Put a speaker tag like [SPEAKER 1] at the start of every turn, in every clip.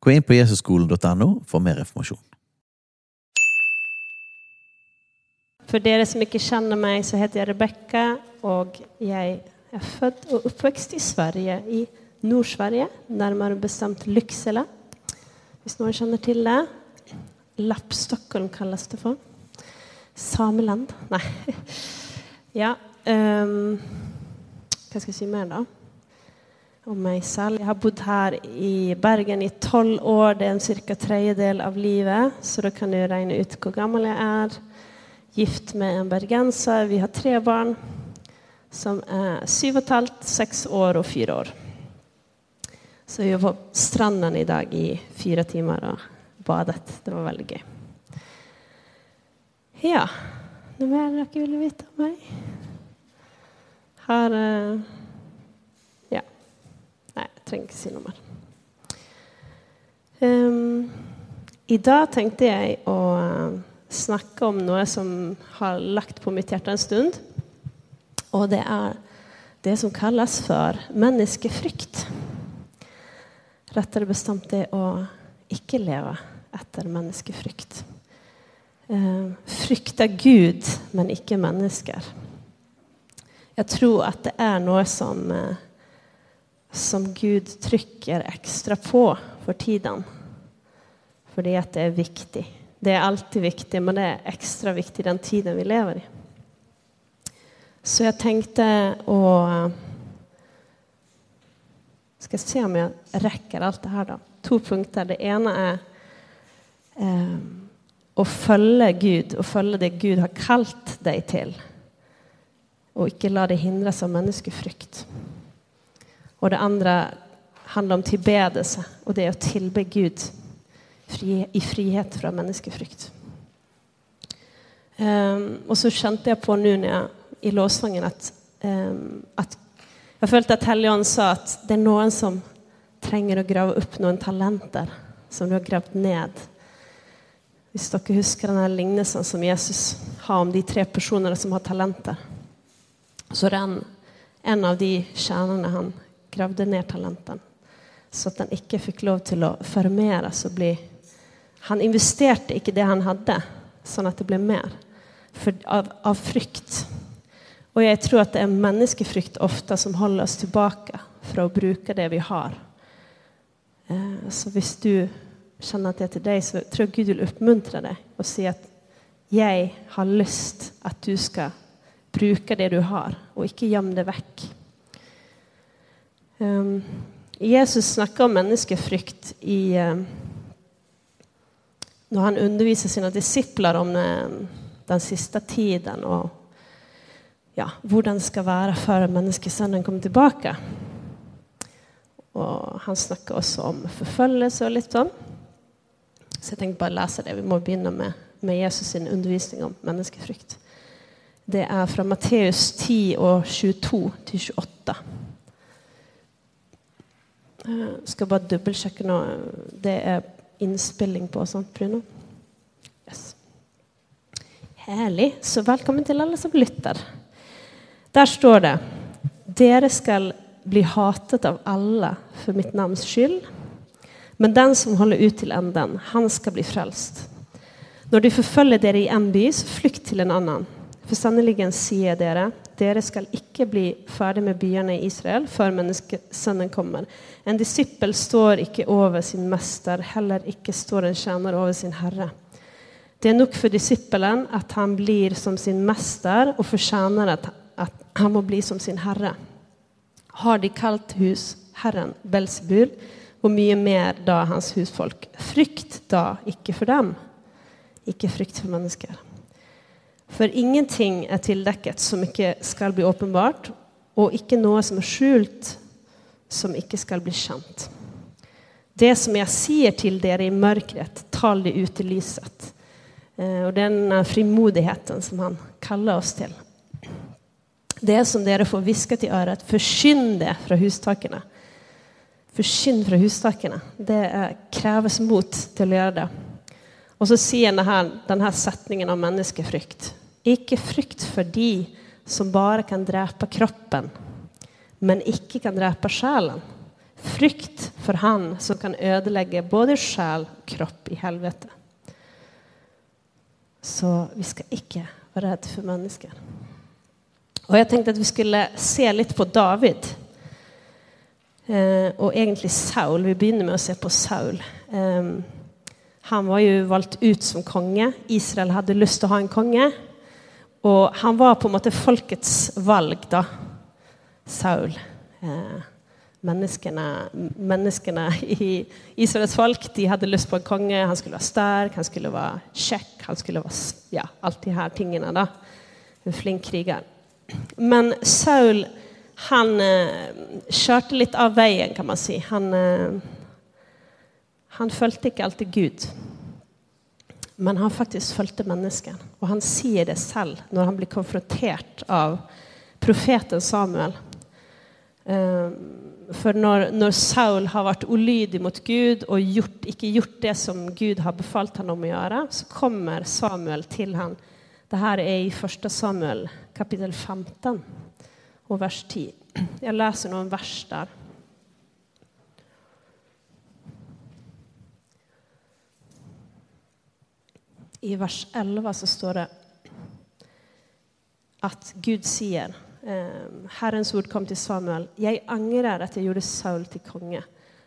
[SPEAKER 1] Gå in på jesusskolan.no för mer information.
[SPEAKER 2] För er som inte känner mig så heter jag Rebecka och jag är född och uppväxt i Sverige, i Nordsverige, närmare bestämt Lycksele. Om någon känner till det. Lappstockholm kallas det för. Sameland. Nej. Ja. Um, vad ska jag säga mer då? Och mig. Jag har bott här i Bergen i 12 år. Det är en cirka tredjedel av livet. Så då kan du räkna ut hur gammal jag är. Gift med en bergensare, Vi har tre barn som är sju och ett halvt, sex år och fyra år. Så vi var på stranden idag i fyra timmar och badat. Det var väldigt kul. Ja, något mer dere vill veta om mig? Har eh, trenger ikke si noe mer. Ehm, um, I dag tenkte jeg å eh, snakke om noe som har lagt på mitt hjerte en stund. Og det er det som kalles for menneskefrykt. Rettere bestemt det å ikke leve etter menneskefrykt. Uh, ehm, frykte Gud, men ikke mennesker. Jeg tror at det er noe som, uh, som Gud trycker extra på för tiden. för det är att det är viktigt. Det är alltid viktigt, men det är extra viktigt den tiden vi lever i. Så jag tänkte att... Ska se om jag räcker allt det här då. Två punkter. Det ena är eh, att följa Gud och följa det Gud har kallat dig till. Och inte låta dig hindras av människofrykt. Och det andra handlar om tillbedelse och det är att tillbe Gud i frihet från människofrykt. Ehm, och så kände jag på nu när jag, i lovsången att, ehm, att jag följde att Helgon sa att det är någon som tränger att gräva upp några talenter som du har grävt ned. Hvis dere husker den här lignelsen som Jesus har om de tre personerna som har talenter. Så är det en, en av de kärnorna han grävde ner talenten. Så att den inte fick lov till att förmeras och bli han investerade inte det han hade, så att det blev mer. För, av, av frykt. Och jag tror att det är människofrykt ofta som håller oss tillbaka för att bruka det vi har. Eh, så om du känner att det är till dig så tror jag Gud vill uppmuntra dig och säga att jag har lust att du ska bruka det du har och inte gömma det väck. Um, Jesus snackar om människofrykt i um, när han undervisar sina discipler om ehm, den sista tiden och ja, hur den ska vara för människosonen kommer tillbaka. Och han snackar också om förföljelse och lite om. Så jag tänkte bara läsa det. Vi måste börja med, med Jesus sin undervisning om människofrykt. Det är från Matteus 10 och 22 till 28. Jag ska bara dubbelchecka nu. Det är inspelning på sånt, Bruno? Yes. Härligt. Så välkommen till alla som lyssnar. Där står det. Dere skall bli hatet av alla för mitt namns skull. Men den som håller ut till änden, han ska bli frälst. När de förföljer dere i en by, så flykt till en annan. För sannerligen säger jag dere, dere skall icke bli färdiga med byarna i Israel för människosonen kommer. En discipel står icke över sin mästare, heller icke står en tjänare över sin herre. Det är nog för disciplen att han blir som sin mästare och för tjänaren att, att han må bli som sin herre. Har de kallt hus Herren Belsebul och mycket mer då hans husfolk. Frykt då icke för dem, icke frykt för människor. För ingenting är tildäcket som icke skall bli uppenbart och icke något som är skjult som icke skall bli känt. Det som jag säger till er i mörkret, tal det ut i lyset. Eh, och den frimodigheten som han kallar oss till. Det som dere får viskat i örat, försyn det från hustakerna. Försyn från hustaken. Det krävs mot till att göra det. Och så ser ni här, den här sättningen om människofrykt. Icke frykt för de som bara kan dräpa kroppen, men icke kan dräpa själen. Frykt för han som kan ödelägga både själ och kropp i helvete. Så vi ska icke vara rädda för människor. Och jag tänkte att vi skulle se lite på David. Eh, och egentligen Saul. Vi börjar med att se på Saul. Ehm, han var ju valt ut som konge. Israel hade lust att ha en konge. Och han var på något folkets valg då, Saul. Eh, människorna, människorna i Israels folk de hade lust på en konge. Han skulle vara stark, han skulle vara check, han skulle vara ja, allt de här tingen. Då. En flink krigare. Men Saul, han eh, körde lite av vägen kan man säga. Han, eh, han följde inte alltid Gud. Men han faktiskt följde människan. Och han säger det själv när han blir konfronterad av profeten Samuel. Ehm, för när, när Saul har varit olydig mot Gud och gjort, icke gjort det som Gud har befallt honom att göra så kommer Samuel till honom. Det här är i första Samuel kapitel 15 och vers 10. Jag läser någon vers där. I vers 11 så står det att Gud säger ehm, Herrens ord kom till Samuel. Jag ångrar att jag gjorde Saul till konge,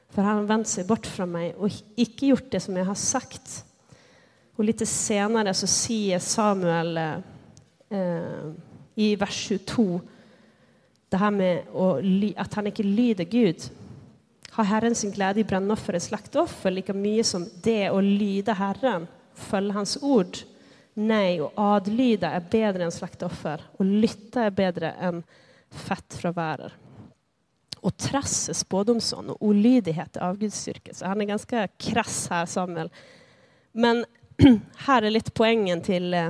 [SPEAKER 2] för han har vänt sig bort från mig och icke gjort det som jag har sagt. Och lite senare så säger Samuel eh i vers 22 det här med att han inte lyder Gud. Har Herren sin glädje i brännoffer och slaktoffer lika mycket som det att lyda Herren, följa hans ord? Nej, och adlyda är bättre än slaktoffer och lytta är bättre än fett från världen. Och trass är spådomsson och olydighet är avgudsdyrkelse. Så han är ganska krass här, Samuel. Men här är lite poängen till, eh,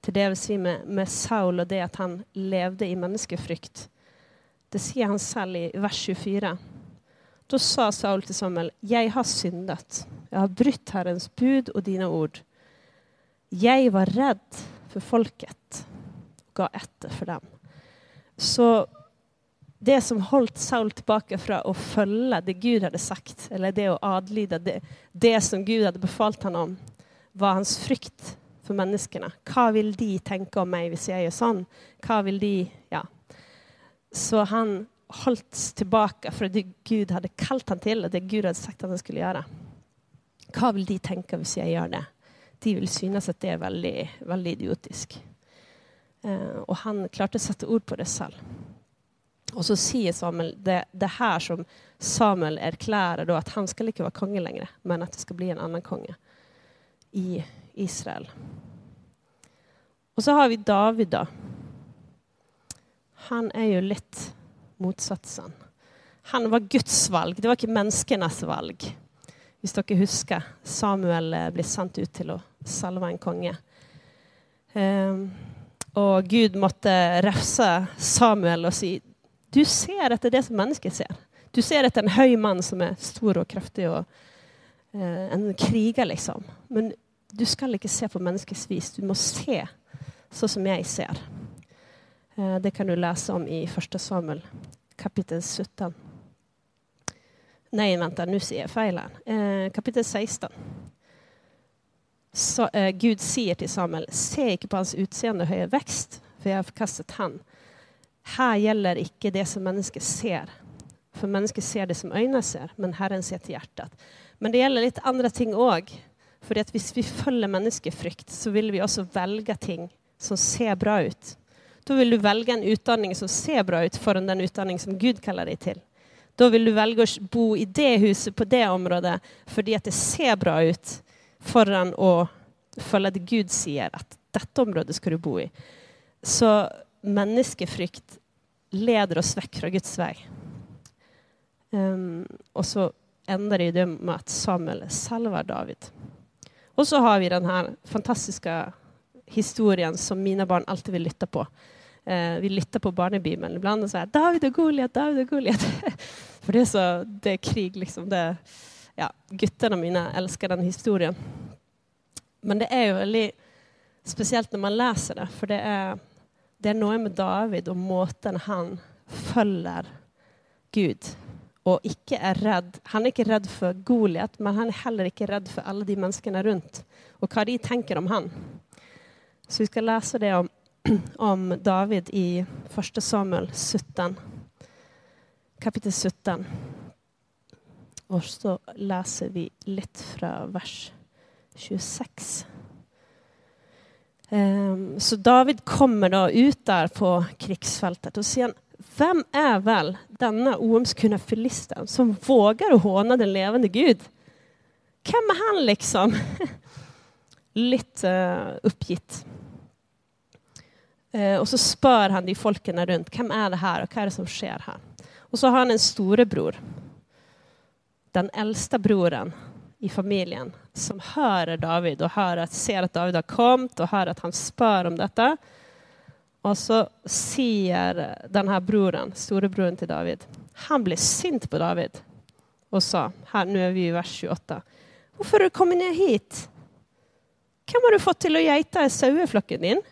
[SPEAKER 2] till det vi ser med, med Saul och det att han levde i människofrykt. Det ser han själv i vers 24. Då sa Saul till Samuel, jag har syndat. Jag har brytt Herrens bud och dina ord. Jag var rädd för folket och gav efter för dem. Så det som hållit Saul tillbaka från att följa det Gud hade sagt, eller det att adlyda det, det som Gud hade befallt honom, var hans frykt för människorna. Vad vill de tänka om mig om jag gör sån? Vad vill de, ja. Så han hållits tillbaka för det Gud hade kallat honom till och det Gud hade sagt att han skulle göra. Vad vill de tänka om jag gör det? de vill synas att det är väldigt, väldigt idiotiskt. Eh, och han klarte att sätta ord på det själv. Och så säger Samuel det, det här som Samuel erklärar då att han ska inte vara konge längre, men att det ska bli en annan konge i Israel. Och så har vi David då. Han är ju lite motsatsen. Han var Guds valg, det var inte människornas valg. Hvis dere husker, Samuel eh, blir sendt ut till att salve en konge. Og och Gud måtte refse Samuel och säga du ser att det är det som människor ser. Du ser att det är en hög man som är stor och kraftig och eh, en krigare liksom. Men du ska inte se på människors vis, du måste se så som jag ser. Eh, det kan du läsa om i första Samuel kapitel 17. Nej, vänta, nu ser jag fel här. Eh, kapitel 16. Så, eh, Gud säger till Samuel, se inte på hans utseende och höga växt, för jag har förkastat han. Här gäller icke det som människor ser, för människor ser det som ögonen ser, men Herren ser till hjärtat. Men det gäller lite andra ting också. För att om vi följer människofrykt så vill vi också välja ting som ser bra ut. Då vill du välja en utbildning som ser bra ut före den utbildning som Gud kallar dig till. Då vill du välja att bo i det huset på det området för att det ser bra ut föran och följa det Gud säger att detta område ska du bo i. Så människofrykt leder oss väck från Guds väg. Um, och så ändar det ju det med att Samuel salvar David. Och så har vi den här fantastiska historien som mina barn alltid vill lyssna på. Eh, vi lyssnar på barnebibeln ibland och säger David och Goliat, David och Goliat. För det är så, det är krig liksom. Det, ja, gutterna mina älskar den historien. Men det är ju väldigt speciellt när man läser det, för det är, det är något med David och måten han följer Gud och icke är rädd. Han är inte rädd för Goliat, men han är heller inte rädd för alla de människorna runt och vad de tänker om han. Så vi ska läsa det om, om David i första Samuel 17, kapitel 17. Och så läser vi lite från vers 26. Ehm, så David kommer då ut där på krigsfältet och säger vem är väl denna oomskurna filisten som vågar håna den levande Gud? Vem är han liksom? Lite eh, uppgitt. Eh, och så spör han de folken runt, vem är det här och vad är det som sker här? Och så har han en storebror, den äldsta broren i familjen, som hör David och hör att, ser att David har kommit och hör att han spör om detta. Och så säger den här broren, storebroren till David, han blev sint på David och sa, här nu är vi i vers 28, varför har du kommit ner hit? Vem har du fått till att i saueflocken din?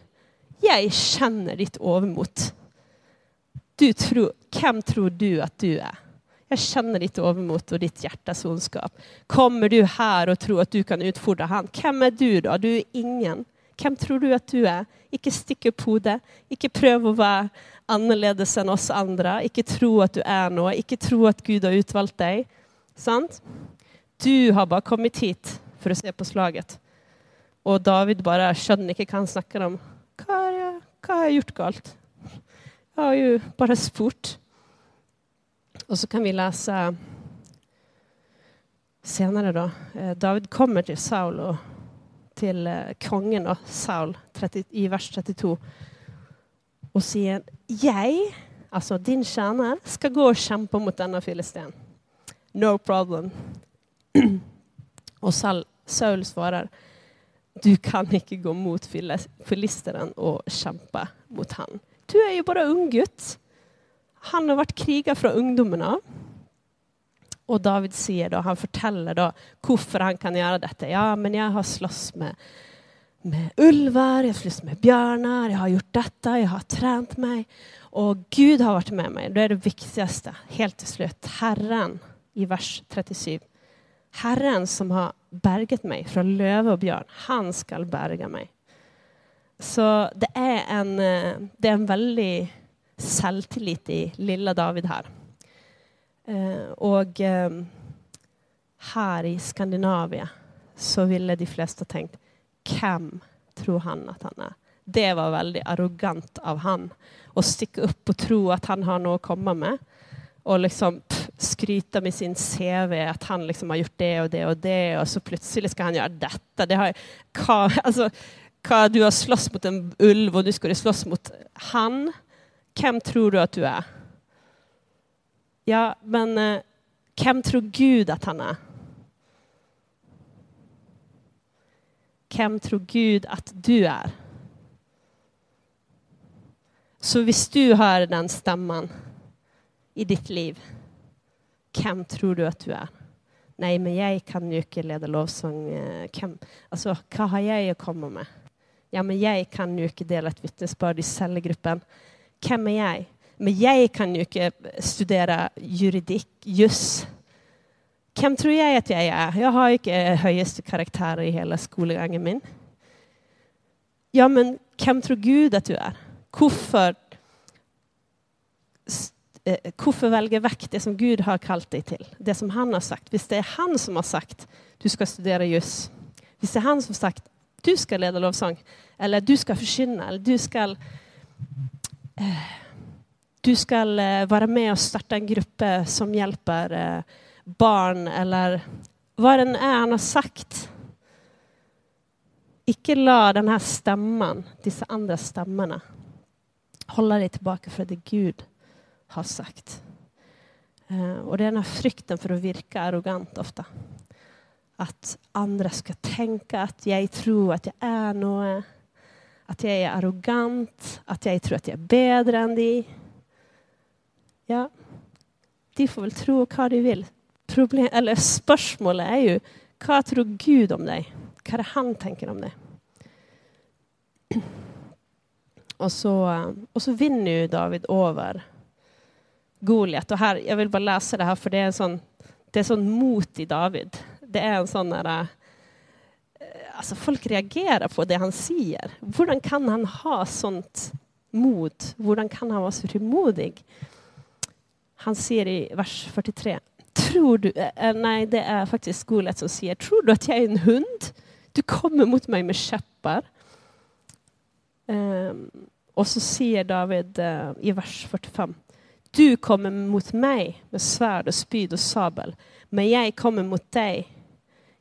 [SPEAKER 2] Jag känner ditt övermod. Du tror, vem tror du att du är? Jag känner ditt övermod och ditt hjärtas ondskap. Kommer du här och tror att du kan utfordra han? Vem är du då? Du är ingen. Vem tror du att du är? Ikke stikk upp hodet. Ikke prøv att vara annorlunda än oss andra. Ikke tro att du är något. Ikke tro att Gud har utvalt dig. Sant? Du har bara kommit hit för att se på slaget. Och David bara skjønner inte hva han snakker om. Hva har, jeg, hva har jeg gjort galt? Jag har ju bara spurt. Och så kan vi läsa senare då. Eh, David kommer till Saul och till eh, kungen då, Saul 30, i vers 32 och säger jag, alltså din tjänare, ska gå och kämpa mot denna filisten. No problem. och Saul, Saul svarar du kan inte gå mot filisteren och kämpa mot han. Du är ju bara unggutt. Han har varit krigare från ungdomarna. Och David säger då, han berättar då varför han kan göra detta. Ja, men jag har slåss med, med ulvar, jag har slåss med björnar, jag har gjort detta, jag har tränat mig. Och Gud har varit med mig. Det är det viktigaste, helt till slut. Herren i vers 37. Herren som har bergat mig från löve och björn, han skall berga mig. Så det är en, eh, det är en väldigt självtillit i lilla David här. Eh, och eh, här i Skandinavien så ville de flesta tänkt, vem tror han att han är? Det var väldigt arrogant av han att sticka upp och tro att han har något att komma med och liksom pff, skryta med sin CV att han liksom har gjort det och det och det och så plötsligt ska han göra detta. Det har, alltså, du har slåss mot en ulv och nu ska du slåss mot han. Vem tror du att du är? Ja, men eh, vem tror Gud att han är? Vem tror Gud att du är? Så visst du hör den stämman i ditt liv, vem tror du att du är? Nej, men jag kan ju inte leda lovsång. Eh, vem? alltså, vad har jag att komma med? Ja, men jag kan ju inte dela ett vittnesbörd i cellgruppen. Vem är jag? Men jag kan ju inte studera juridik, just. Vem tror jag att jag är? Jag har inte högsta karaktär i hela skolgången min. Ja, men vem tror Gud att du är? Varför, eh, varför välja väck det som Gud har kallat dig till? Det som han har sagt. Visst det är han som har sagt du ska studera juss. Visst är han som har sagt du ska leda lovsång. Eller du ska forkynne, Eller du ska eh, du ska eh, vara med och starta en grupp som hjälper eh, barn eller vad den är han har sagt. Ikke la den här stämman, dessa andra stämmorna, hålla dig tillbaka för det Gud har sagt. Eh, och det är den här frykten för att virka arrogant ofta. Att andra ska tänka att jag tror att jag är något. Att jag är arrogant, att jag tror att jag är bättre än de. Ja, de får väl tro vad de vill. Problem, eller spörsmålet är ju, vad tror Gud om dig? Vad är det han tänker om dig? Och så, och så vinner ju David över Goliat. Och här, jag vill bara läsa det här för det är en sån, det är sån mot i David. Det är en sån där, eh, alltså folk reagerar på det han säger. Hur kan han ha sånt mod? Hur kan han vara så frimodig? Han säger i vers 43. Tror du, äh, nej det är faktiskt Goliat som säger, tror du att jag är en hund? Du kommer mot mig med käppar. Um, och så säger David uh, i vers 45. Du kommer mot mig med svärd och spyd och sabel, men jag kommer mot dig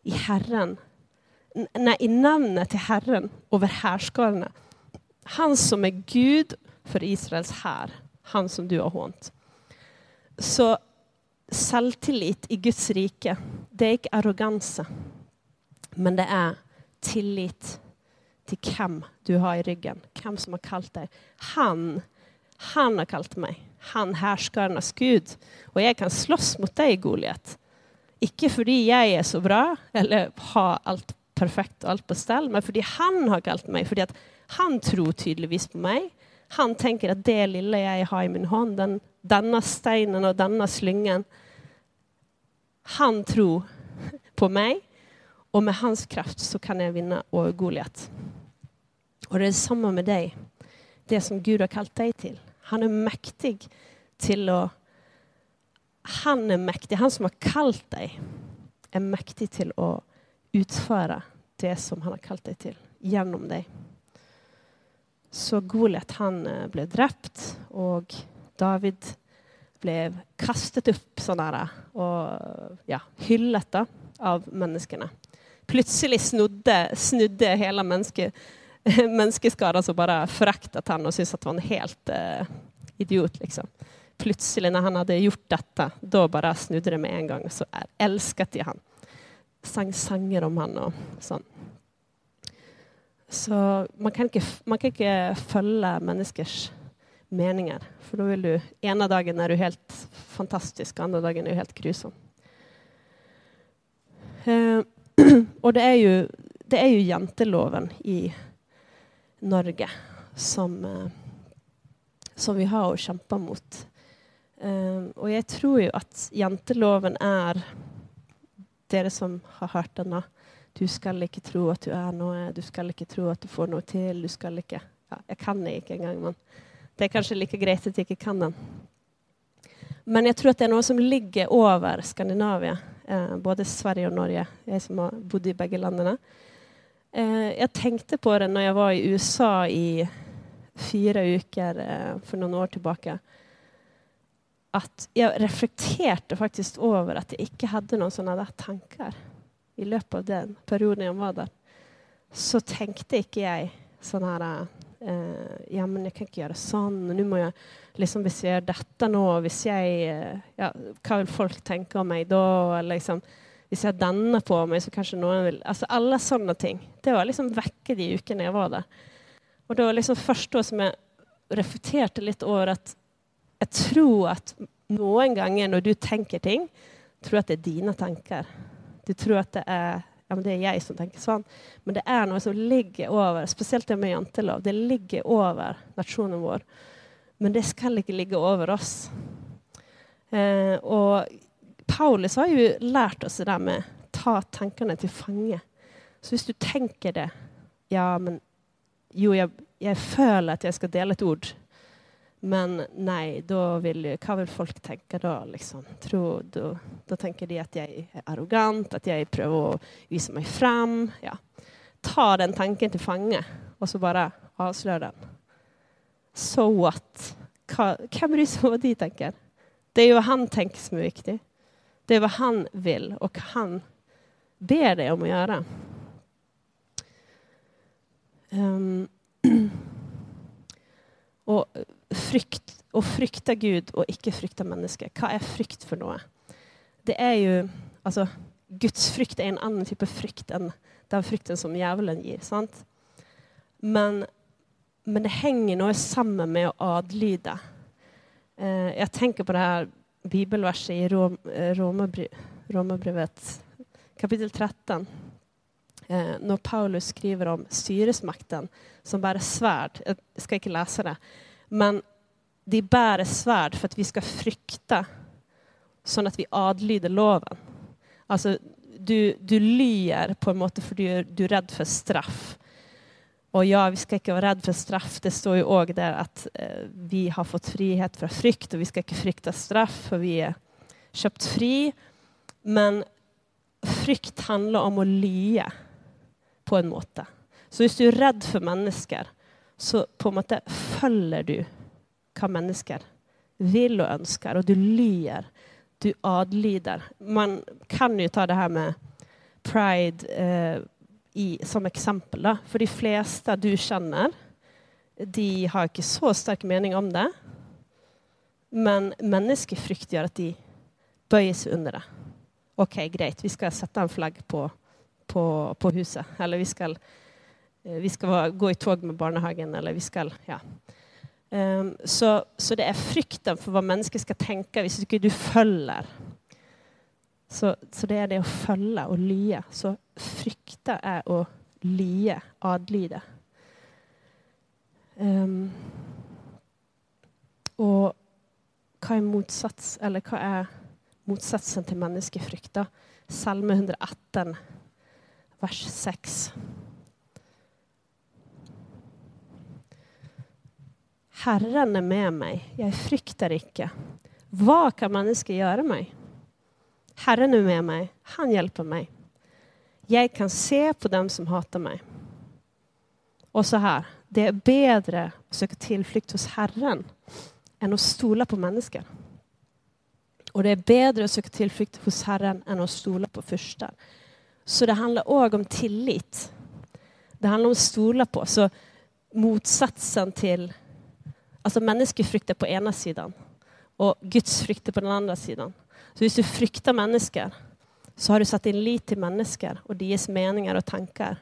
[SPEAKER 2] i Herren, nej, i namnet till Herren över härskarna. Han som är Gud för Israels här, han som du har hånt. Så självtillit i Guds rike, det är inte arrogans, men det är tillit till vem du har i ryggen, vem som har kallat dig. Han, han har kallat mig han härskarnas Gud. Och jag kan slåss mot dig, Goliat. Inte för jag är så bra eller har allt perfekt och allt på ställ, men för han har kallat mig. För att han tror tydligvis på mig. Han tänker att det lilla jag har i min hand, den, denna stenen och denna slingan, han tror på mig och med hans kraft så kan jag vinna över Goliat. Och det är samma med dig. Det som Gud har kallat dig till. Han är mäktig till att... Han är mäktig, han som har kallat dig är mäktig till att utföra det som han har kallat dig till genom dig. Så Goliat han eh, blev dräpt och David blev kastat upp sådana och ja, hyllat då, av människorna. Plötsligt snudde, snudde hela människan menneskeskaran som bara föraktat han och syntes att han var en helt eh, idiot. Liksom. Plötsligt när han hade gjort detta, då bara snudde det med en gång. Så älskade jag han. Sang sanger om han och sånt. Så man kan inte, man kan inte följa människors meningar. För då vill du, ena dagen är du helt fantastisk, andra dagen är du helt grusom. Eh, och det är ju, det är ju janteloven i Norge som, eh, som vi har att kämpa mot. Ehm, och jag tror ju att janteloven är det som har hört denna du ska inte tro att du är något, eh, du ska inte tro att du får något till, du ska inte... Ja, jag kan det inte engang, men det är kanske lika grejt att jag inte kan den. Men jag tror att det är något som ligger över Skandinavien, eh, både Sverige och Norge, jag som har bott i bägge länderna. Eh, jag tänkte på det när jag var i USA i fyra veckor eh, för några år tillbaka. Att jag reflekterade faktiskt över att jag inte hade några sådana där tankar i löpet av den perioden jag var där. Så tänkte inte jag sådana här eh, ja, men jag kan inte göra sån. Nu måste jag, liksom, om jag gör detta nu, om jag, eh, ja, vad vill folk tänka om mig då? Liksom, hvis jag dannar på mig så kanske någon vill... Altså alla sådana ting. Det var liksom veckor de ukene när jag var där. Og det var liksom först då som jag reflekterade lite över att jag tror att någon ganger när du tänker ting, tror att det är dina tankar. Du tror att det är, ja, men det er jag som tänker så. Men det är något som ligger över, speciellt det med jantelov, det ligger över nationen vår. Men det ska inte ligga över oss. Eh, og Paulus har ju lärt oss det där med ta tankarna till fånge. Så om du tänker det, ja men jo, jag, jag följer att jag ska dela ett ord. Men nej, då vill, vad vill folk tänka då? Liksom? Tror, då, då tänker de att jag är arrogant, att jag prövar att visa mig fram. Ja. Ta den tanken till fånge och så bara avslöja den. So what? Vem bryr sig om vad de tänker? Det är ju vad han tänker som är viktigt. Det är vad han vill och han ber dig om att göra. Um, och frykt, och frykta Gud och icke frykta människa. Vad är frykt för något? Det är ju, alltså, Guds frykt är en annan typ av frykt än den frykten som djävulen ger. sant? Men, men det hänger nog samman med att adlyda. Eh, tänker på det här, bibelverset i Rom, eh, Romerbrevet 13. Eh, Paulus skriver om styresmakten som bär svärd. Jag ska inte läsa det. Men de bär svärd för att vi ska frukta så att vi adlyder loven. Alltså, du, du lyer på en måte för du, du är rädd för straff. Och ja, vi ska inte vara rädda för straff. Det står ju också där att eh, vi har fått frihet från frykt, och vi ska inte frykta straff, för vi är köpt fri. Men frykt handlar om att lya på en måte. Så om du är rädd för människor så på en måte följer du vad människor vill och önskar och du lyer. Du adlyder. Man kan ju ta det här med pride eh, i, som eksempel. Da. For de fleste du kjenner, de har ikke så sterk mening om det. Men menneskefrykt gjør at de bøyer seg under det. OK, greit, vi skal sette en flagg på, på, på huset. Eller vi skal, eh, vi skal gå i tog med barnehagen, eller vi skal Ja. Um, så, så, det er frykten for hva mennesket skal tenke hvis ikke du følger. Så, så, det är det att följa och lya. Så frykta är att lya, adlyda. Um, och vad är motsats, eller vad är motsatsen till människofrykt? Salme 118, vers 6. Herren är med mig, jag fryktar icke. Vad kan mennesket göra mig? Herren är med mig, han hjälper mig. Jag kan se på dem som hatar mig. Och så här, Det är bättre att söka tillflykt hos Herren än att stola på människor. Och det är bättre att söka tillflykt hos Herren än att stola på fyrster. Så det handlar också om tillit. Det handlar om att stola på. Så motsatsen till... Alltså menneskefrykt er på ena sidan och Guds frykt på den andra sidan. Så hvis du frykter mennesker, så har du satt din lit til mennesker og deres meninger og tanker.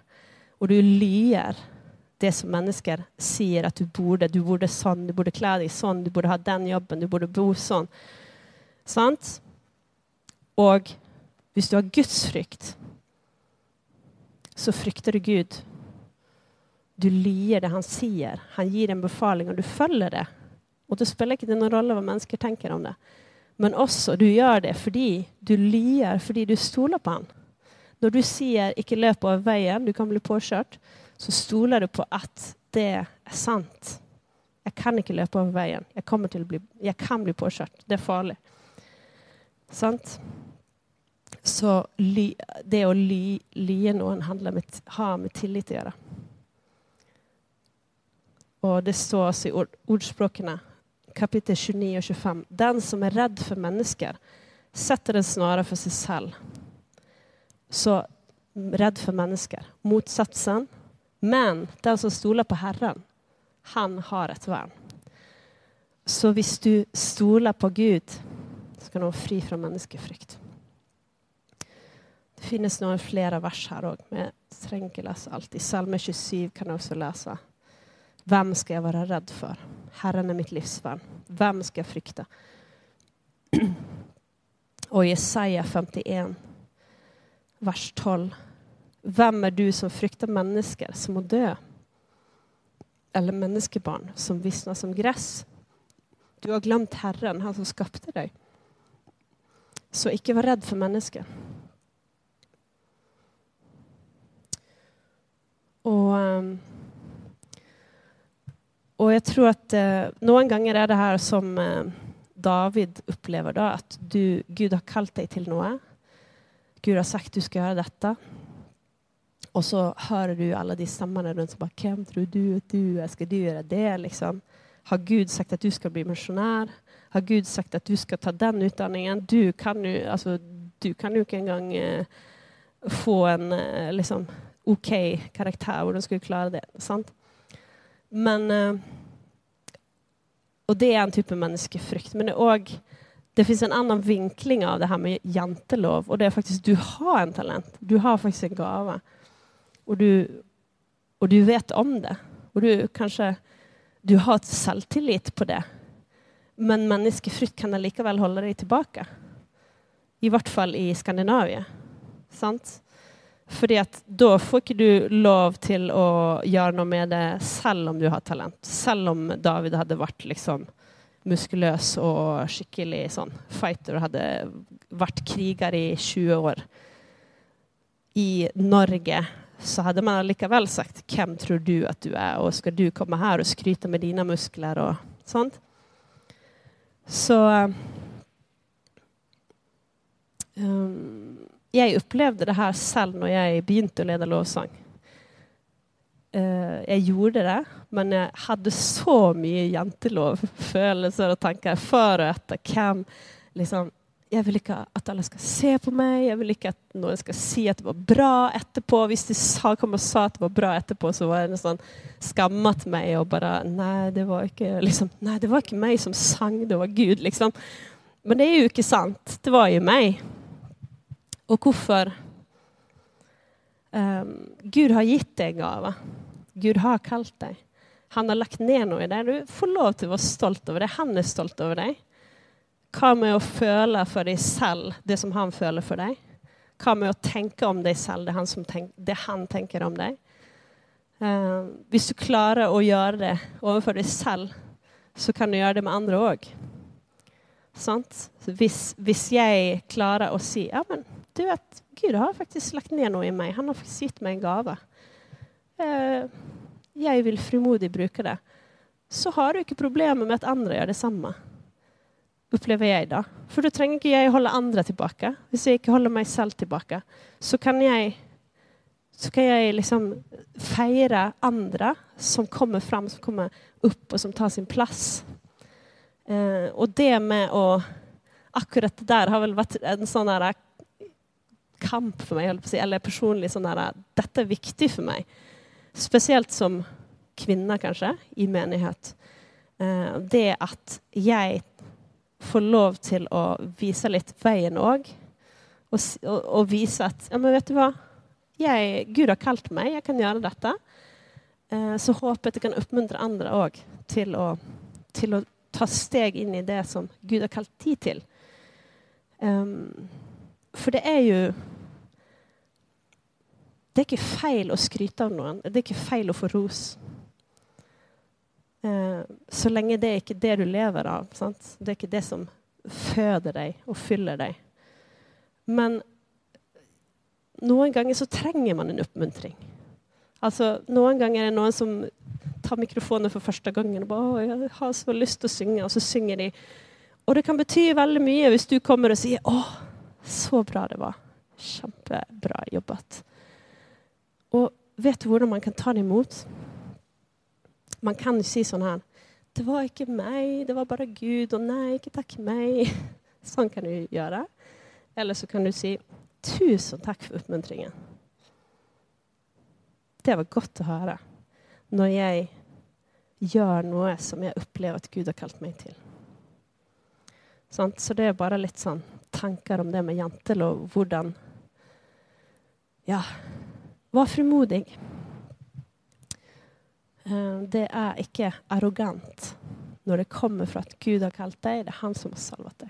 [SPEAKER 2] Og du lyer det som mennesker sier at du burde. Du burde sånn, du burde kle deg sånn, du burde ha den jobben, du borde bo sånn. Sant? Og hvis du har Guds frykt, så frykter du Gud du lier det han sier. Han gir en befaling, og du følger det. Og då spiller ikke noen rolle hva mennesker tenker om det. Men också, du gjør det fordi du lier fordi du stoler på han. Når du sier 'ikke løp over veien, du kan bli påkjørt', så stoler du på at det er sant. Jeg kan ikke løpe over veien. Jeg, bli, jeg kan bli påkjørt. Det er farlig. Sant? Så ly, det å lie ly noen handler med, har med tillit å gjøre. Og det står altså i ord, ordspråkene, Kapitel 29 och 25. Den som är rädd för människor sätter en snara för sig själv. Så rädd för människor, Motsatsen. Men den som stolar på Herren, han har ett värn. Så om du stolar på Gud, ska du vara fri från människofrykt. Det finns några flera vers här också, men jag trenger läsa allt. I psalm 27 kan du också läsa. Vem ska jag vara rädd för? Herren är mitt livsvärn. Vem ska jag frykta? Och Jesaja 51, vers 12. Vem är du som fruktar människor som må dö Eller människobarn som vissnar som gräs? Du har glömt Herren, han som skapade dig. Så icke var rädd för människor. Och um, og jeg tror at eh, noen ganger er det her som eh, David opplever, da, at du, Gud har kalt deg til noe. Gud har sagt du skal gjøre dette. Og så hører du alle de stemmene rundt som bare 'Hvem tror du at du er? Skal du gjøre det?' liksom? Har Gud sagt at du skal bli misjonær? Har Gud sagt at du skal ta den utdanningen? Du kan jo, altså, du kan jo ikke engang eh, få en eh, liksom, OK karakter. Hvordan skal du klare det? sant? Men eh, och det är en typ av menneskefrykt. Men det, det finns en annan vinkling av det här med jantelov. Och det är faktiskt, du har en talent. Du har faktiskt en gåva. Och du, och du vet om det. Och du kanske du har ett självtillit på det. Men människofrukt kan likevel hålla dig tillbaka. I vart fall i Skandinavien. Sant? För att då får ikke du lov til å gjøre noe med det selv om du har talent. Selv om David hade varit liksom muskulös och skikkelig sånn fighter och hade varit kriger i 20 år. I Norge så hade man likevel sagt 'Hvem tror du att du är och ska du komma här och skryta med dina muskler?' och sånt. Så um, jeg opplevde det her selv når jeg begynte å lede lovsang. Eh, jeg gjorde det, men jeg hadde så mye jentelov-følelser og tanker før og etter. Hvem liksom, Jeg vil ikke at alle skal se på meg, jeg vil ikke at noen skal si at det var bra etterpå. Hvis de sa, kom og sa at det var bra etterpå, så var det nästan skammet meg og bare Nei, det var ikke liksom, Nei, det var ikke meg som sang, det var Gud, liksom. Men det er jo ikke sant. Det var jo meg. Och varför um, ehm, Gud har gett dig en gåva. Gud har kallat dig. Han har lagt ner något i dig. Du får lov att vara stolt över det. Han är stolt över dig. Kom med att føle för dig själv det som han føler för dig. Kom med att tänka om dig själv det han, som tänk, det han tänker om dig. Uh, om du klarar att göra det overfor dig själv så kan du göra det med andra också. Sant? Hvis, hvis jeg klarer å si ja, men du vet, Gud har faktiskt lagt ner något i mig. Han har faktiskt gett mig en gåva. Eh, jag vill frimodigt bruka det. Så har du inte problem med att andra gör detsamma. Upplever jag idag. För då tränger inte jag hålla andra tillbaka. Om jag inte håller mig själv tillbaka så kan jag så kan jag liksom fira andra som kommer fram, som kommer upp och som tar sin plats. Eh, och det med att akkurat det där har väl varit en sån här kamp för mig, eller personlig sån där, detta är viktigt för mig. Speciellt som kvinna kanske, i menighet. Eh, det är att jag får lov till att visa lite vägen också. Och, och, och, visa att, ja men vet du vad? Jag, Gud har kallat mig, jag kan göra detta. Eh, så hoppas att kan uppmuntra andra också till att, till att ta steg in i det som Gud har kallat tid till. Um, för det är ju... Det är inte fel att skryta av någon. Det är inte fel att få ros. Eh, så länge det är ikke det du lever av. Sant? Det är inte det som föder dig och fyller dig. Men noen ganger så trenger man en oppmuntring. Altså, noen ganger är det någon som tar mikrofonen för första gången och bara jag har så lust att sjunga och så synger de. Och det kan betyda väldigt mycket om du kommer och säger åh, så bra det var. Kämpebra jobbat. Och vet du hur man kan ta det emot? Man kan säga så här. Det var inte mig, det var bara Gud och nej, inte tack mig. Sånt kan du göra. Eller så kan du säga tusen tack för uppmuntringen. Det var gott att höra när jag gör något som jag upplever att Gud har kallat mig till. Så det är bara lite sån tankar om det med jantel och hur Ja, var frimodig. Eh, det är inte arrogant när det kommer från att Gud har kallat dig. Det är han som har salvat dig.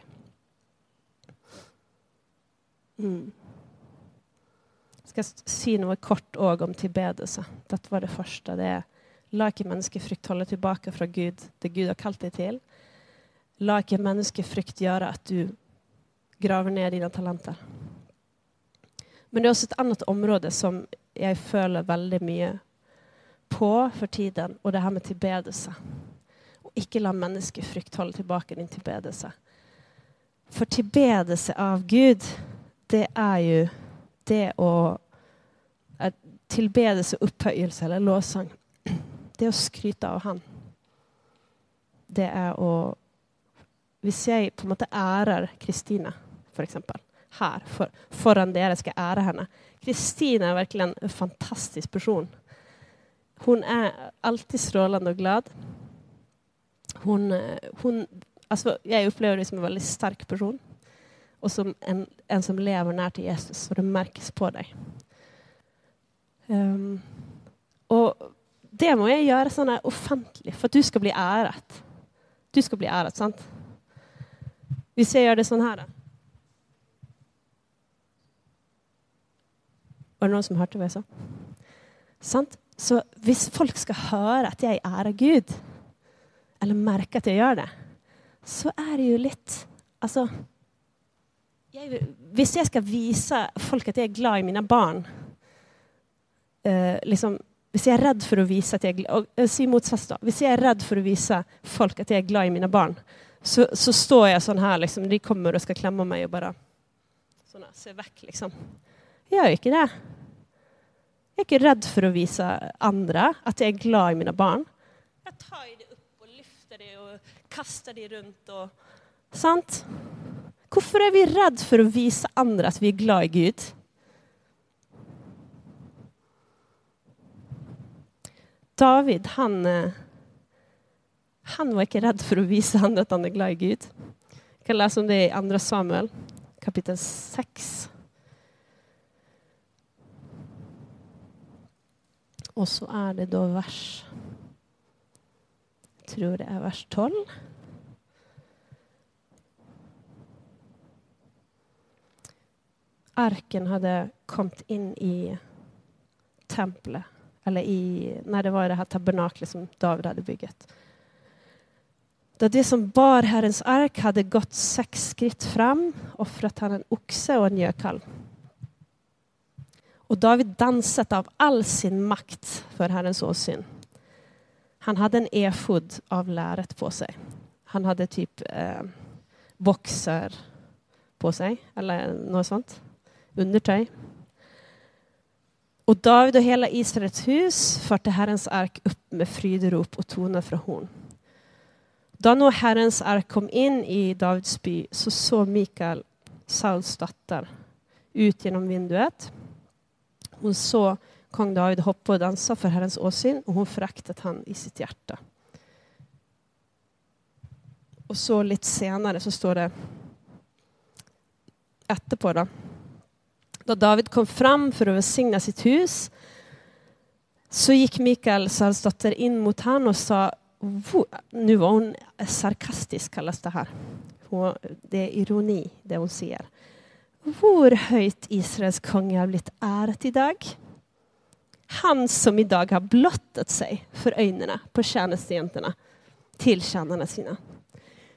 [SPEAKER 2] Mm. Jag ska säga något kort om tillbedelse. Det var det första. Det är La ikke menneskefrykt holde tilbake fra Gud, det Gud har kalt deg til. La ikke menneskefrykt gjøre at du graver ner dina talenter. Men det er også et annet område som jeg føler veldig mye på for tiden, og det her med tilbedelse. Og ikke la menneskefrykt holde tilbake din tilbedelse. For tilbedelse av Gud, det er jo det å Tilbedelse, opphøyelse eller lovsang det är att skryta av han. Det är att... Hvis jag på en måte ærer Kristina, for eksempel, her for, foran dere ska ära henne Kristina är verkligen en fantastisk person. Hon är alltid strålande och glad. Hon, eh, hon, alltså jag upplever dig som en väldigt stark person och som en, en som lever nära till Jesus och det märks på dig. Um, och det må jag göra sån här offentlig för att du ska bli ärad. Du ska bli ärad, sant? Vi ser det så här. Var det någon som hörde vad jag sa? Sant? Så om folk ska höra att jag är Gud, eller märka att jag gör det, så är det ju lite, alltså, jag, jag ska visa folk att jag är glad i mina barn, eh, liksom, hvis jag är rädd för att visa att jag är glad, och, eh, si motsats då, hvis jag är rädd för att visa folk att jag är glad i mina barn, så, så står jag sån här, liksom, de kommer och ska klämma mig och bara såna, se väck liksom. Jag gör inte det. Jag är inte rädd för att visa andra att jag är glad i mina barn. Jag tar det upp och lyfter det och kastar det runt. Och... Sant? Varför är vi rädda för att visa andra att vi är glada i Gud? David, han, eh, han var inte rädd för att visa andra att han är glad i Gud. Jag kan läsa om det i Andra Samuel kapitel 6. Och så är det då vers, jag tror det är vers 12. Arken hade kommit in i templet, eller i, när det var det här tabernaklet som David hade byggt. Då det som bar Herrens ark hade gått sex skritt fram offrat han en oxe och en gökalv. Och David dansat av all sin makt för Herrens åsyn. Han hade en efod av läret på sig. Han hade typ eh, boxer på sig, eller något sånt. Undertöj. Och David och hela Israels hus förde Herrens ark upp med fryderop och toner från horn. Då nu Herrens ark kom in i Davids by så såg Mikael, Sauls dotter, ut genom vinduet hon såg kung David hoppa och dansa för Herrens åsyn och hon föraktade han i sitt hjärta. Och så lite senare så står det efterpå då. Då David kom fram för att välsigna sitt hus så gick Mikael, Sauls dotter, in mot honom och sa, nu var hon sarkastisk kallas det här. Det är ironi det hon säger. Hvor höjt Israels kung har blivit ärat idag. Han som idag har blottat sig för ögonen på tjänestejenterna till tjänarna sina.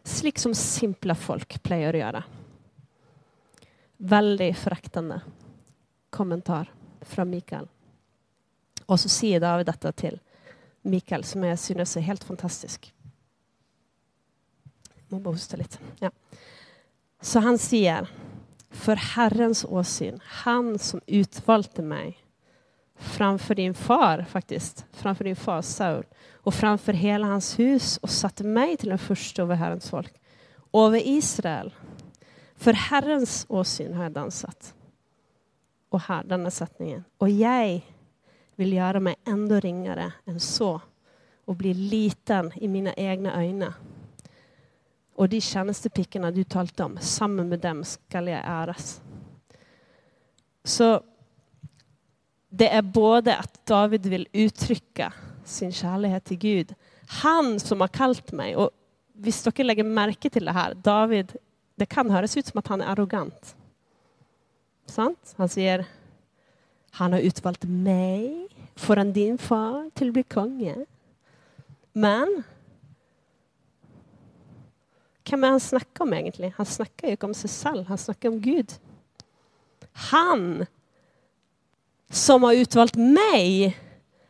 [SPEAKER 2] Slik som simpla folk plejer att göra. Väldigt föraktande kommentar från Mikael. Och så säger David detta till Mikael som jag synes är helt fantastisk. Jag måste hosta lite. Ja. Så han säger för Herrens åsyn, han som utvalde mig framför din far faktiskt, framför din far Saul och framför hela hans hus och satte mig till den första över Herrens folk, över Israel. För Herrens åsyn har jag dansat. Och här, denna sättningen. Och jag vill göra mig ändå ringare än så och bli liten i mina egna ögon och de tjänstepikkarna du talte om, samman med dem skall jag äras. Så det är både att David vill uttrycka sin kärlek till Gud. Han som har kallat mig. Och visst dere lägger märke till det här, David, det kan höras ut som att han är arrogant. Sant? Han säger, han har utvalt mig föran din far till att bli kung. Men vem är han om egentligen? Han snackar ju om sig själv, han snackar om Gud. Han som har utvalt mig,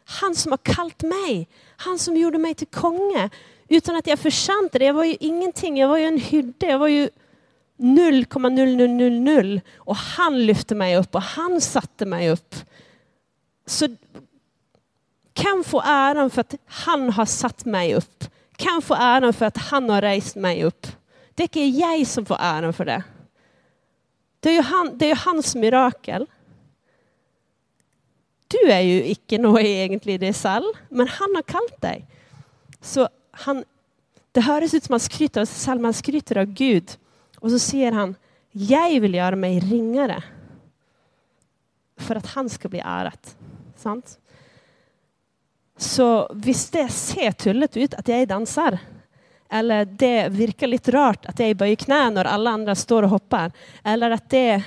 [SPEAKER 2] han som har kallat mig, han som gjorde mig till konge utan att jag förtjänade det. Jag var ju ingenting, jag var ju en hydde, jag var ju 0,0000 och han lyfte mig upp och han satte mig upp. Så kan få äran för att han har satt mig upp kan få äran för att han har rejst mig upp. Det är inte jag som får äran för det. Det är ju, han, det är hans mirakel. Du är ju icke något egentligen det själv, men han har kallat dig. Så han, det hörs ut som han skryter, alltså Salman skryter av Gud. Och så säger han, jag vill göra mig ringare för att han ska bli ärat. Sant? Så om det ser tullete ut att jag dansar eller det verkar lite rart att jag böjer kne när alla andra står och hoppar eller att det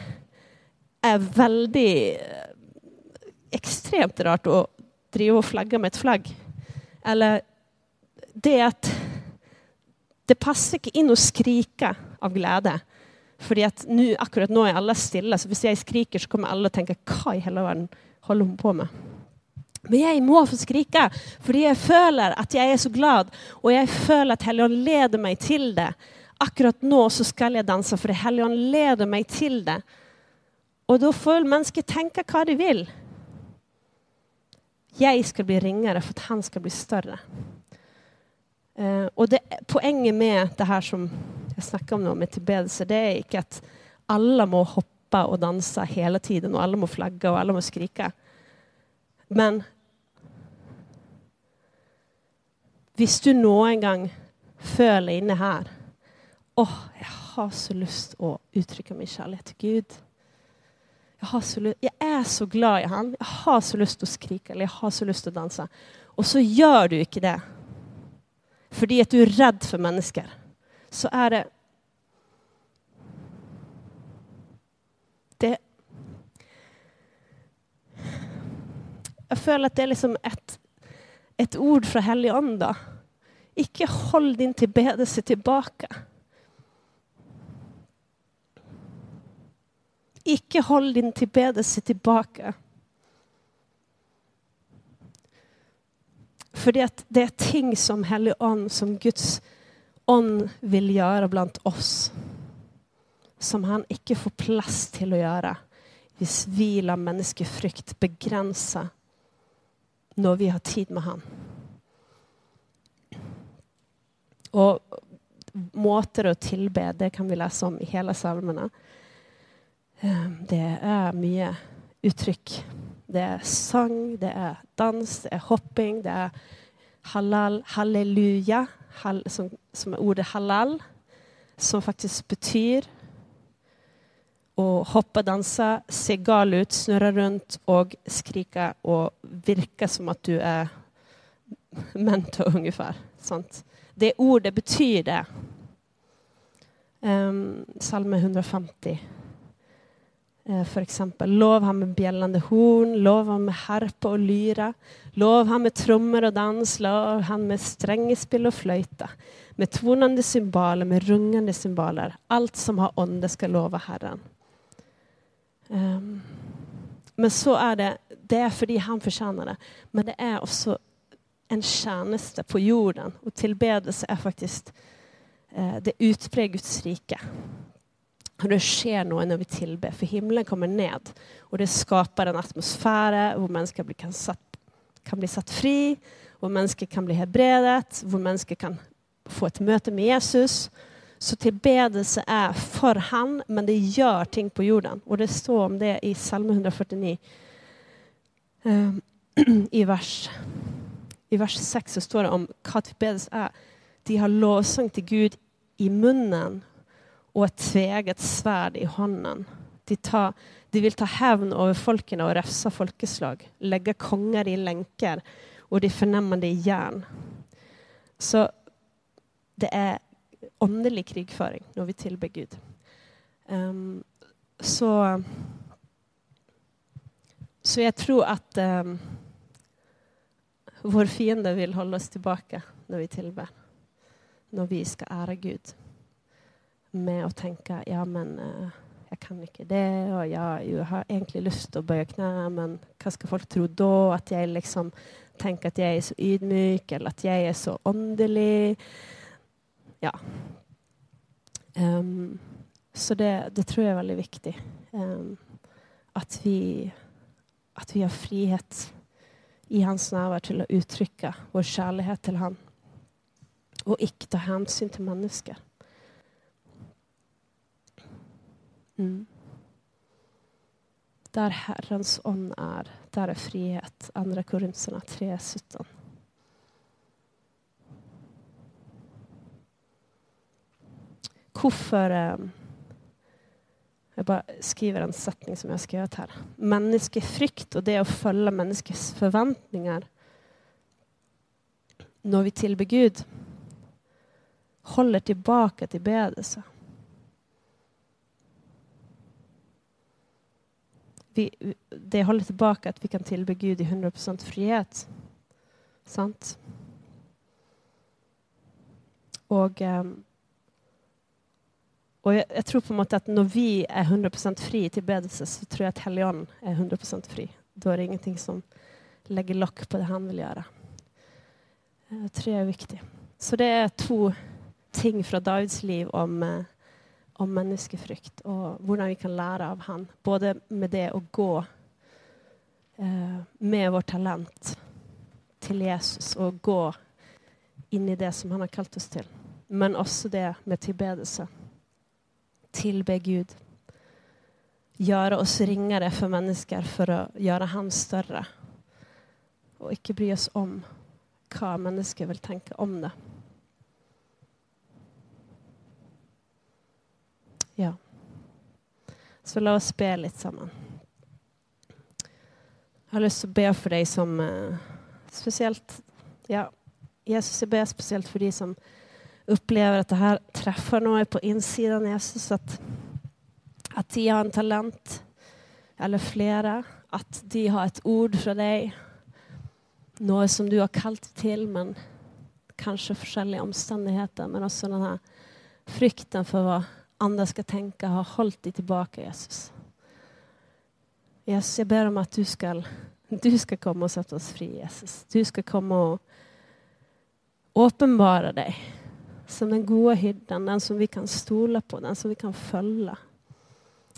[SPEAKER 2] är väldigt extremt eh, rart att driva och flagga med et flagg, eller det är att det passar inte inn å skrike av glädje för at nu, akkurat nå er alle stille, så om jag skriker, så kommer alla og tenker Hva i hela världen håller hon på med? Men jag må skrika, för jag känner att jag är så glad, och jag känner att helgon leder mig till det. Akkurat nu så skal jeg danse, for Helligånden leder mig till det. Och då får människor tänka vad de vill. Jag ska bli ringare för att han ska bli större. Eh, och det, poängen med det här som jag snackade om nu med tillbedelse, det är inte att alla må hoppa och dansa hela tiden och alla må flagga och alla må skrika. Men om du noen gang føler inne her Åh, oh, jeg har så lust att uttrycka min kärlek till Gud. Jag har så lyst, jeg er så glad i honom. Jag har så lust att skrika, skrike eller jeg har så lust att dansa. Och så gör du inte det fordi at du er redd for mennesker. Så er det Jag känner att det är liksom et, et ord fra Helligånda. Ikke hold din tillbedelse tillbaka. Icke håll din tillbedelse tillbaka. För at det är ting som helig ande, som Guds ande vill göra bland oss, som han ikke får plats till att göra, hvis vila, människofrykt, begränsa, begrense når vi har tid med Han. Og måter å tilbe, det kan vi lese om i hele salmene. Ehm, det er mye uttrykk. Det er sang, det er dans, det er hopping, det er halal, halleluja, som, som er ordet halal, som faktisk betyr och hoppa, dansa, se gal ut, snurra runt och skrika och virka som att du är mentor ungefär. Sånt. Det ordet betyder. Um, Salme 150 eh, för exempel. Lov han med bjällande horn, lov han med harpa och lyra, lov han med trummor och dans, lov han med strängespill och flöjta, med tonande symboler, med rungande symboler. Allt som har ånde ska lova Herren. Ehm, men så är det. Det är för det han förtjänar det. Men det är också en tjänste på jorden. Och tillbedelse är faktiskt eh, det utbredda Guds rike. Och det sker något när vi tillber, för himlen kommer ned. Och det skapar en atmosfär där människor kan, kan bli satt fri, där människor kan bli helbredet, där människor kan få ett möte med Jesus. Så tillbedelse är för han, men det gör ting på jorden. Och det står om det i psalm 149. Ehm, I vers, I vers 6 så står det om hva tillbedelse är. De har lovsång till Gud i munnen och ett tveget svärd i handen. De, tar, de vill ta hävn över folken och räfsa folkeslag, lägga kungar i länkar och de förnämmande i järn. Så det är åndelig krigföring, när vi tillber Gud. Um, så Så jeg tror att um, vår fiende vill hålla oss tillbaka när vi tillber, när vi ska ära Gud med att tänka, ja, men eh, uh, jeg kan inte det, och jag jeg har egentligen lust att böja bøye men vad ska folk tro då? Att jag liksom tenker at jeg er så ydmyk, eller att jag är så åndelig ja. Um, så det, det, tror jag är väldigt viktigt. Um, att, vi, att vi har frihet i hans närvaro till att uttrycka vår kärlek till honom och icke ta hänsyn till människor. Mm. Där Herrens ånd är, där är frihet. Andra Korinthierna 3.17. Hvorfor eh, Jeg bare skriver en setning som jeg har skrevet her. Menneskefrykt og det å følge menneskets forventninger når vi tilber Gud, holder tilbake tilbedelse. Vi, det holder tilbake at vi kan tilbe Gud i 100% frihet. Sant? Og, um, ehm, och jag, jag tror på något att när vi är 100% fri i tilbedelse, så tror jag att Helgon är 100% fri. Då är det ingenting som lägger lock på det han vill göra. Eh, det tror jag är viktig. Så det är två ting från Davids liv om, eh, om människofrykt och hur vi kan lära av han. Både med det och gå eh, med vårt talent till Jesus och gå in i det som han har kallat oss till. Men också det med tillbedelse. Tillbe Gud. Göra oss ringare för människor för att göra Han större. Och inte bry oss om hva mennesker vil tenke om det. Ja. Så la oss be litt sammen. Jeg har lyst til å be for deg som eh, uh, spesielt Ja, Jesus, jeg ber spesielt for de som upplever att det här träffar något på insidan, Jesus. Att, att de har en talent, eller flera, att de har ett ord från dig. Något som du har kallat till, men kanske olika omständigheter. Men också den här frykten för vad andra ska tänka har hållit dig tillbaka, Jesus. Jesus, jag ber om att du ska du ska komma och sätta oss fri, Jesus. Du ska komma och uppenbara dig som den goda hyrden, den som vi kan stole på, den som vi kan följa.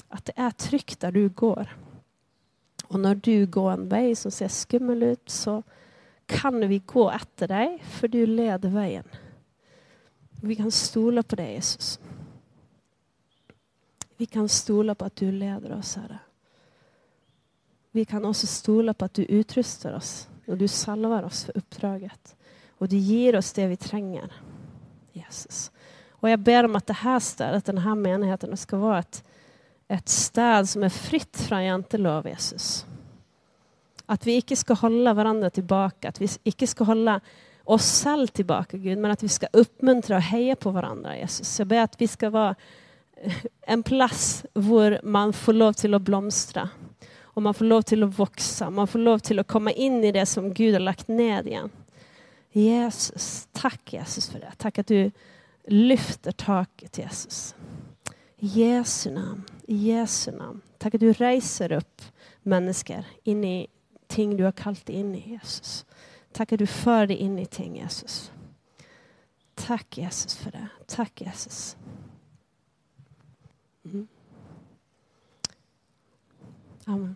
[SPEAKER 2] Att det är tryggt där du går. Och när du går en väg som ser skummel ut, så kan vi gå efter dig, för du leder vägen. Vi kan stola på dig, Jesus. Vi kan stola på att du leder oss, Herre. Vi kan också stola på att du utrustar oss och du salvar oss för uppdraget. Och du ger oss det vi tränger. Jesus. Och jag ber om att det här stället, den här menigheten ska vara ett, ett städ som är fritt från jantelov, Jesus. Att vi inte ska hålla varandra tillbaka, att vi inte ska hålla oss själva tillbaka, Gud, men att vi ska uppmuntra och heja på varandra, Jesus. Jag ber att vi ska vara en plats där man får lov till att blomstra, och man får lov till att växa, Man får lov till att komma in i det som Gud har lagt ned igjen. Jesus, tack Jesus för det. Tack att du lyfter taket Jesus. I Jesu namn, I Jesu namn. Tack att du reser upp människor in i ting du har kallat in i, Jesus. Tack att du för dig in i ting, Jesus. Tack Jesus, för det. Tack Jesus. Mm. Amen.